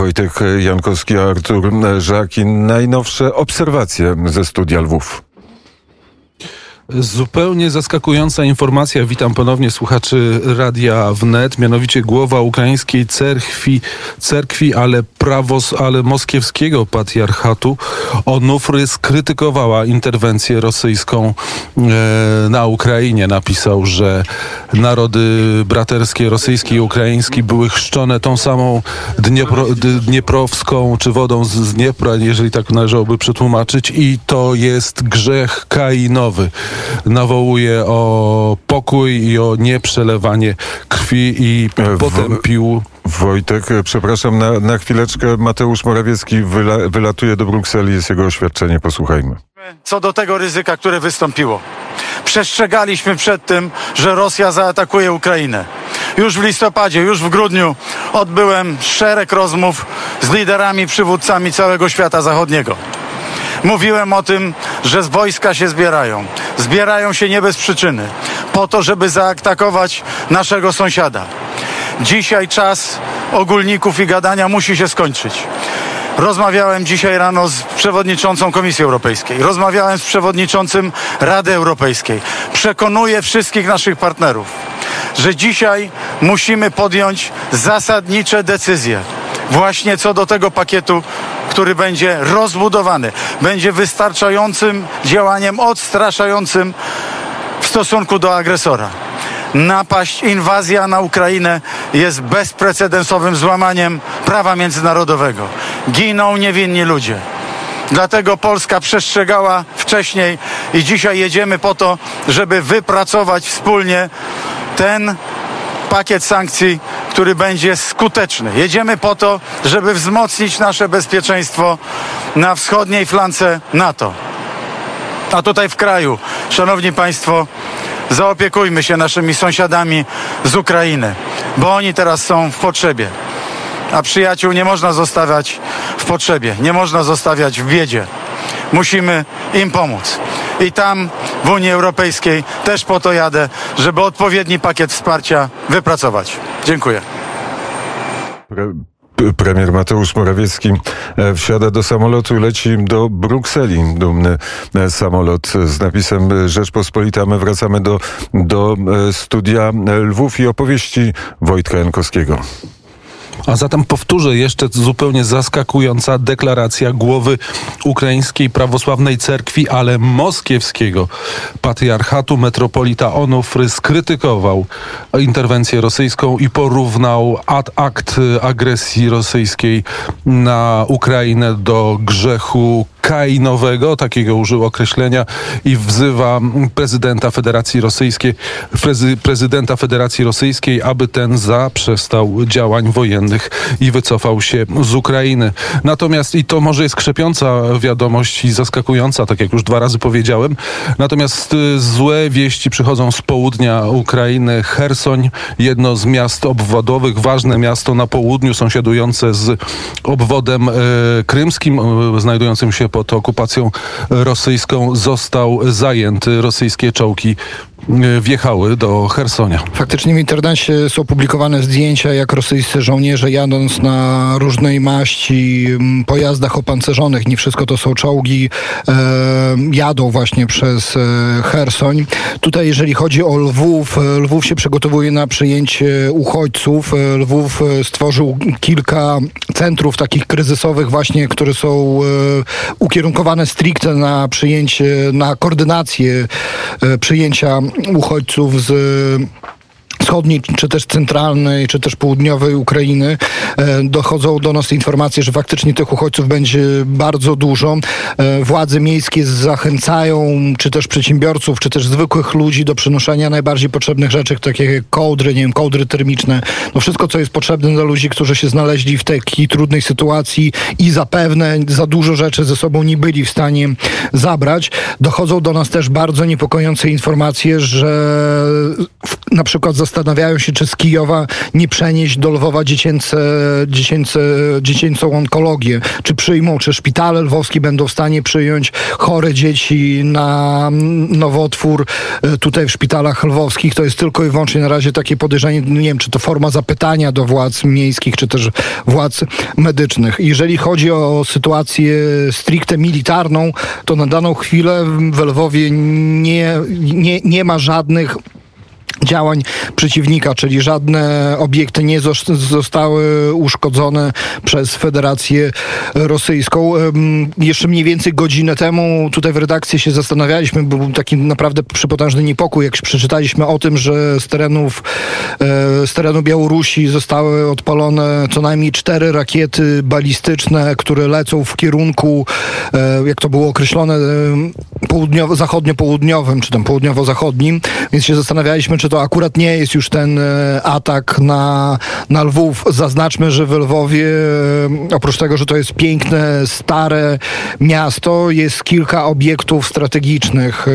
Wojtek Jankowski, Artur Żakin. Najnowsze obserwacje ze studia Lwów. Zupełnie zaskakująca informacja. Witam ponownie słuchaczy Radia Wnet. Mianowicie głowa ukraińskiej cerkwi, cerkwi ale, prawos, ale moskiewskiego patriarchatu Onufry skrytykowała interwencję rosyjską e, na Ukrainie. Napisał, że narody braterskie rosyjski i ukraiński były chrzczone tą samą Dniepro, dnieprowską czy wodą z Dniepra, jeżeli tak należałoby przetłumaczyć i to jest grzech kainowy nawołuje o pokój i o nieprzelewanie krwi i potępił Wojtek, przepraszam na, na chwileczkę. Mateusz Morawiecki wyla, wylatuje do Brukseli, jest jego oświadczenie, posłuchajmy. Co do tego ryzyka, które wystąpiło. Przestrzegaliśmy przed tym, że Rosja zaatakuje Ukrainę. Już w listopadzie, już w grudniu odbyłem szereg rozmów z liderami, przywódcami całego świata zachodniego. Mówiłem o tym, że wojska się zbierają. Zbierają się nie bez przyczyny. Po to, żeby zaatakować naszego sąsiada. Dzisiaj czas ogólników i gadania musi się skończyć. Rozmawiałem dzisiaj rano z przewodniczącą Komisji Europejskiej, rozmawiałem z przewodniczącym Rady Europejskiej. Przekonuję wszystkich naszych partnerów, że dzisiaj musimy podjąć zasadnicze decyzje właśnie co do tego pakietu, który będzie rozbudowany, będzie wystarczającym działaniem odstraszającym w stosunku do agresora. Napaść, inwazja na Ukrainę jest bezprecedensowym złamaniem prawa międzynarodowego. Giną niewinni ludzie. Dlatego Polska przestrzegała wcześniej i dzisiaj jedziemy po to, żeby wypracować wspólnie ten pakiet sankcji, który będzie skuteczny. Jedziemy po to, żeby wzmocnić nasze bezpieczeństwo na wschodniej flance NATO. A tutaj w kraju, szanowni państwo, zaopiekujmy się naszymi sąsiadami z Ukrainy, bo oni teraz są w potrzebie. A przyjaciół nie można zostawiać w potrzebie, nie można zostawiać w biedzie. Musimy im pomóc. I tam w Unii Europejskiej też po to jadę, żeby odpowiedni pakiet wsparcia wypracować. Dziękuję. Pre premier Mateusz Morawiecki e, wsiada do samolotu i leci do Brukseli. Dumny e, samolot z napisem Rzeczpospolita. My wracamy do, do e, studia Lwów i opowieści Wojtka Jankowskiego. A zatem powtórzę jeszcze zupełnie zaskakująca deklaracja głowy ukraińskiej prawosławnej cerkwi, ale moskiewskiego patriarchatu. Metropolita Onufry skrytykował interwencję rosyjską i porównał ad akt agresji rosyjskiej na Ukrainę do grzechu kainowego, takiego użył określenia i wzywa prezydenta Federacji Rosyjskiej, prezydenta Federacji Rosyjskiej, aby ten zaprzestał działań wojennych i wycofał się z Ukrainy. Natomiast i to może jest krzepiąca wiadomość i zaskakująca, tak jak już dwa razy powiedziałem. Natomiast y, złe wieści przychodzą z południa Ukrainy. Hersoń, jedno z miast obwodowych, ważne miasto na południu, sąsiadujące z obwodem y, krymskim, y, znajdującym się pod okupacją rosyjską został zajęty. Rosyjskie czołgi e, wjechały do Hersonia. Faktycznie w internecie są publikowane zdjęcia, jak rosyjscy żołnierze jadąc na różnej maści pojazdach opancerzonych, nie wszystko to są czołgi, e, jadą właśnie przez e, Hersoń. Tutaj jeżeli chodzi o Lwów, e, Lwów się przygotowuje na przyjęcie uchodźców. Lwów stworzył kilka centrów takich kryzysowych właśnie, które są ukierunkowane stricte na przyjęcie, na koordynację przyjęcia uchodźców z wschodniej, czy też centralnej, czy też południowej Ukrainy e, dochodzą do nas informacje, że faktycznie tych uchodźców będzie bardzo dużo. E, władze miejskie zachęcają, czy też przedsiębiorców, czy też zwykłych ludzi do przynoszenia najbardziej potrzebnych rzeczy, takie jak kołdry, nie wiem, kołdry termiczne, no wszystko, co jest potrzebne dla ludzi, którzy się znaleźli w takiej trudnej sytuacji i zapewne za dużo rzeczy ze sobą nie byli w stanie zabrać. Dochodzą do nas też bardzo niepokojące informacje, że na przykład zastanawiają się, czy z Kijowa nie przenieść do Lwowa dziecięce, dziecięce, dziecięcą onkologię. Czy przyjmą, czy szpitale lwowskie będą w stanie przyjąć chore dzieci na nowotwór e, tutaj w szpitalach lwowskich. To jest tylko i wyłącznie na razie takie podejrzenie, nie wiem, czy to forma zapytania do władz miejskich, czy też władz medycznych. Jeżeli chodzi o sytuację stricte militarną, to na daną chwilę w Lwowie nie, nie, nie ma żadnych działań przeciwnika, czyli żadne obiekty nie zos- zostały uszkodzone przez Federację Rosyjską. Jeszcze mniej więcej godzinę temu tutaj w redakcji się zastanawialiśmy, był taki naprawdę przypotężny niepokój, jak przeczytaliśmy o tym, że z terenów, e, z terenu Białorusi zostały odpalone co najmniej cztery rakiety balistyczne, które lecą w kierunku, e, jak to było określone, e, południowo, zachodnio-południowym, czy tam południowo-zachodnim, więc się zastanawialiśmy, czy to akurat nie jest już ten e, atak na, na Lwów. Zaznaczmy, że w Lwowie, e, oprócz tego, że to jest piękne, stare miasto, jest kilka obiektów strategicznych, e,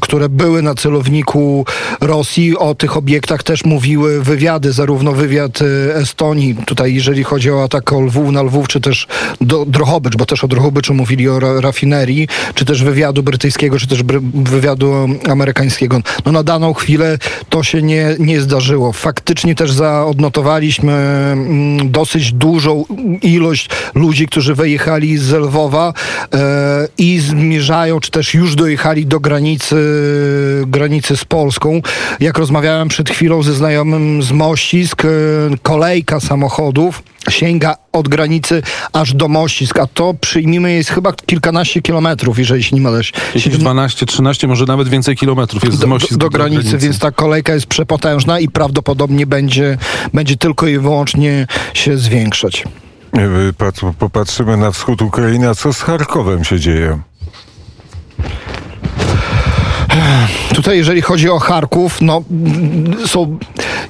które były na celowniku Rosji. O tych obiektach też mówiły wywiady, zarówno wywiad Estonii, tutaj jeżeli chodzi o atak o Lwów na Lwów, czy też do Drohobycz, bo też o Drohobyczu mówili o ra- rafinerii, czy też wywiadu brytyjskiego, czy też wywiadu amerykańskiego. No na daną chwilę to się nie, nie zdarzyło. Faktycznie też zaodnotowaliśmy mm, dosyć dużą ilość ludzi, którzy wyjechali z Lwowa e, i zmierzają, czy też już dojechali do granicy, granicy z Polską. Jak rozmawiałem przed chwilą ze znajomym z Mościsk, e, kolejka samochodów sięga od granicy aż do Mościsk, a to przyjmijmy jest chyba kilkanaście kilometrów, jeżeli się nie mylę. Jakieś 12, 13, może nawet więcej kilometrów jest z do, do, Mościsk do granicy, więc ta kolejka jest przepotężna i prawdopodobnie będzie, będzie tylko i wyłącznie się zwiększać. Pat- Popatrzymy na wschód Ukrainy, a co z Charkowem się dzieje? Tutaj, jeżeli chodzi o Charków, no są,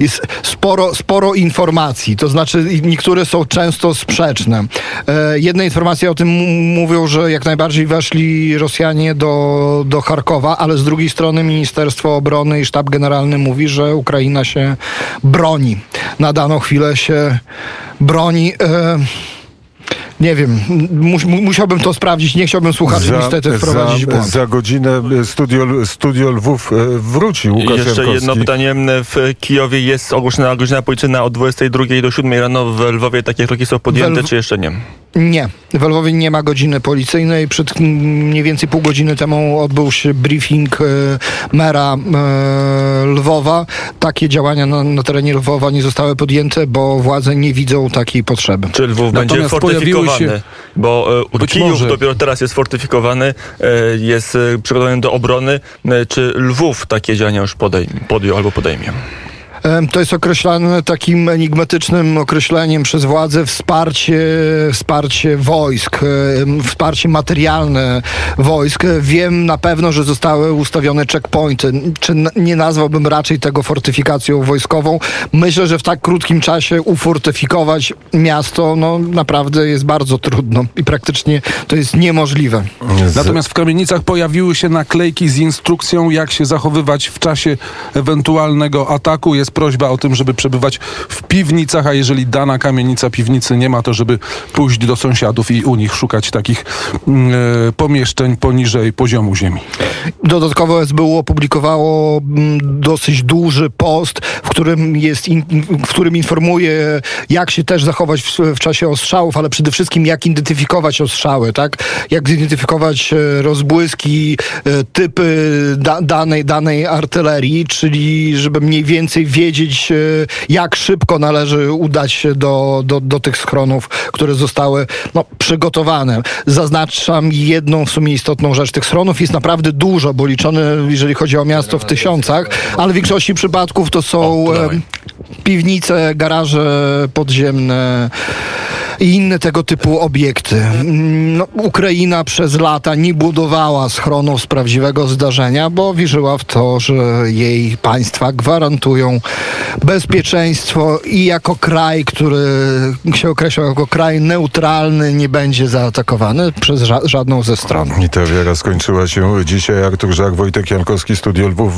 jest sporo, sporo informacji, to znaczy niektóre są często sprzeczne. E, jedne informacje o tym mówią, że jak najbardziej weszli Rosjanie do, do Charkowa, ale z drugiej strony Ministerstwo Obrony i Sztab Generalny mówi, że Ukraina się broni. Na daną chwilę się broni. E, nie wiem, mus, mu- musiałbym to sprawdzić, nie chciałbym słuchaczy niestety wprowadzić za, błąd. za godzinę studio, studio Lwów e, wróci Łukasz Jeszcze jedno pytanie. W Kijowie jest ogłoszona godzina policyjna od 22 do 7 rano. W Lwowie takie kroki są podjęte, Lw- czy jeszcze nie? Nie, w Lwowie nie ma godziny policyjnej. Przed mniej więcej pół godziny temu odbył się briefing e, mera e, Lwowa. Takie działania na, na terenie Lwowa nie zostały podjęte, bo władze nie widzą takiej potrzeby. Czy Lwów będzie Natomiast pojawiły fortyfikowany? się- Bo e, Kijów może. dopiero teraz jest fortyfikowany, e, jest przygotowany do obrony. E, Czy Lwów takie działania już podejmie, podjął albo podejmie? To jest określane takim enigmatycznym określeniem przez władze wsparcie, wsparcie wojsk, wsparcie materialne wojsk. Wiem na pewno, że zostały ustawione checkpointy. Czy nie nazwałbym raczej tego fortyfikacją wojskową? Myślę, że w tak krótkim czasie ufortyfikować miasto no, naprawdę jest bardzo trudno i praktycznie to jest niemożliwe. Natomiast w kamienicach pojawiły się naklejki z instrukcją, jak się zachowywać w czasie ewentualnego ataku. Jest prośba o tym, żeby przebywać w piwnicach, a jeżeli dana kamienica piwnicy nie ma, to żeby pójść do sąsiadów i u nich szukać takich mm, e, pomieszczeń poniżej poziomu ziemi. Dodatkowo SBU opublikowało mm, dosyć duży post, w którym, jest in, w którym informuje, jak się też zachować w, w czasie ostrzałów, ale przede wszystkim jak identyfikować ostrzały, tak? Jak zidentyfikować e, rozbłyski, e, typy da, danej, danej artylerii, czyli żeby mniej więcej wiedzieć, e, jak szybko należy udać się do, do, do tych schronów, które zostały no, przygotowane. Zaznaczam jedną w sumie istotną rzecz. Tych schronów jest naprawdę dużo, bo liczone, jeżeli chodzi o miasto, w tysiącach, ale w większości przypadków to są O, em, piwnice, garaże podziemne i inne tego typu obiekty. No, Ukraina przez lata nie budowała schronów z prawdziwego zdarzenia, bo wierzyła w to, że jej państwa gwarantują bezpieczeństwo i jako kraj, który się określa jako kraj neutralny, nie będzie zaatakowany przez ża- żadną ze stron. I ta wiara skończyła się dzisiaj. Artur Żak, Wojtek Jankowski, Studio Lwów.